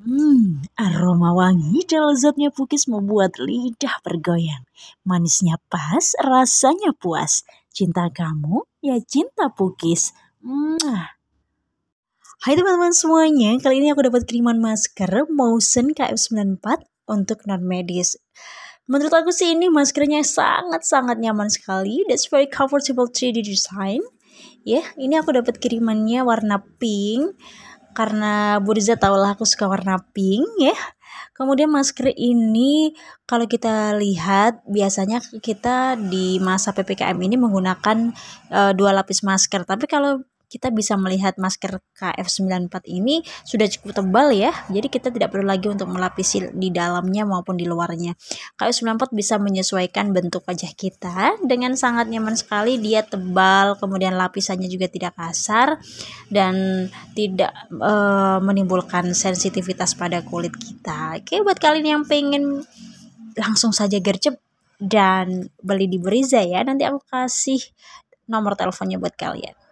Hmm, aroma wangi dan lezatnya pukis membuat lidah bergoyang. Manisnya pas, rasanya puas. Cinta kamu, ya cinta pukis. Mwah. Hai teman-teman semuanya, kali ini aku dapat kiriman masker Motion KF94 untuk non medis. Menurut aku sih ini maskernya sangat-sangat nyaman sekali. That's very comfortable 3D design. Ya, yeah, ini aku dapat kirimannya warna pink karena Buriza tahulah aku suka warna pink ya. Kemudian masker ini kalau kita lihat biasanya kita di masa PPKM ini menggunakan uh, dua lapis masker. Tapi kalau kita bisa melihat masker KF94 ini sudah cukup tebal ya. Jadi kita tidak perlu lagi untuk melapisi di dalamnya maupun di luarnya. KF94 bisa menyesuaikan bentuk wajah kita dengan sangat nyaman sekali. Dia tebal, kemudian lapisannya juga tidak kasar dan tidak e, menimbulkan sensitivitas pada kulit kita. Oke, buat kalian yang pengen langsung saja gercep dan beli di Beriza ya. Nanti aku kasih nomor teleponnya buat kalian.